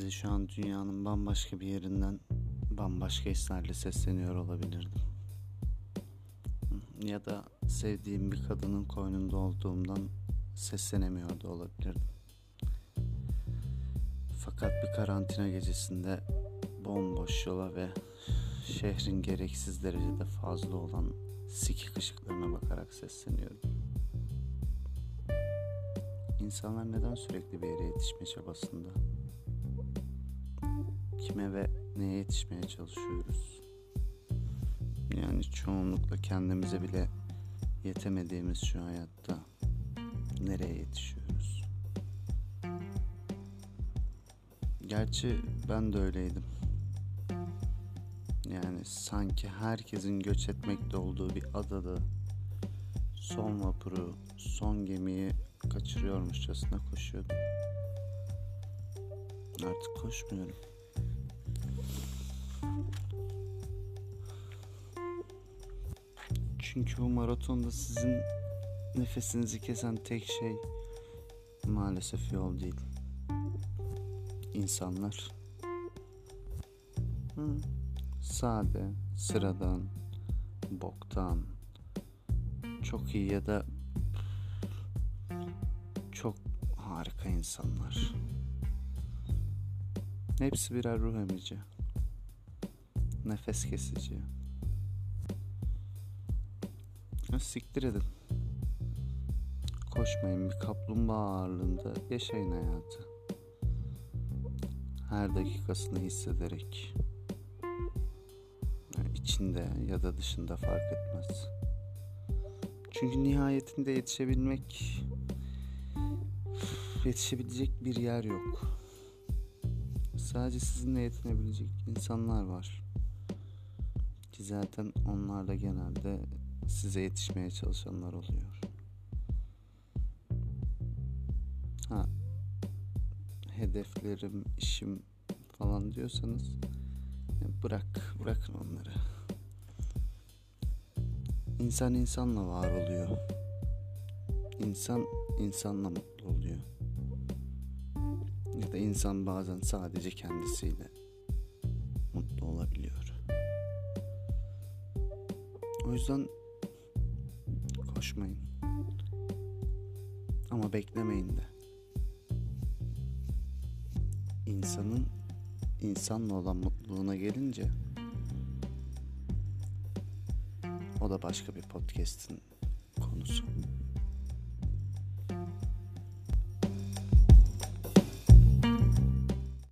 Size şu an dünyanın bambaşka bir yerinden bambaşka hislerle sesleniyor olabilirdim. Ya da sevdiğim bir kadının koynunda olduğumdan seslenemiyor da olabilirdim. Fakat bir karantina gecesinde bomboş yola ve şehrin gereksiz derecede fazla olan sikik ışıklarına bakarak sesleniyorum. İnsanlar neden sürekli bir yere yetişme çabasında? Kime ve neye yetişmeye çalışıyoruz? Yani çoğunlukla kendimize bile yetemediğimiz şu hayatta nereye yetişiyoruz? Gerçi ben de öyleydim. Yani sanki herkesin göç etmekte olduğu bir adada son vapuru, son gemiyi kaçırıyormuşçasına koşuyordum. Artık koşmuyorum. Çünkü bu maratonda sizin nefesinizi kesen tek şey maalesef yol değil. İnsanlar. Hı. Sade, sıradan, boktan, çok iyi ya da çok harika insanlar. Hepsi birer ruh emici. Nefes kesici. Ha, siktir edin. Koşmayın bir kaplumbağa ağırlığında yaşayın hayatı. Her dakikasını hissederek. içinde ya da dışında fark etmez. Çünkü nihayetinde yetişebilmek yetişebilecek bir yer yok. Sadece sizinle yetinebilecek insanlar var. Ki zaten onlar da genelde size yetişmeye çalışanlar oluyor. Ha, hedeflerim, işim falan diyorsanız bırak, bırakın onları. İnsan insanla var oluyor. İnsan insanla mutlu oluyor. Ya da insan bazen sadece kendisiyle mutlu olabiliyor. O yüzden koşmayın. Ama beklemeyin de. İnsanın insanla olan mutluluğuna gelince o da başka bir podcast'in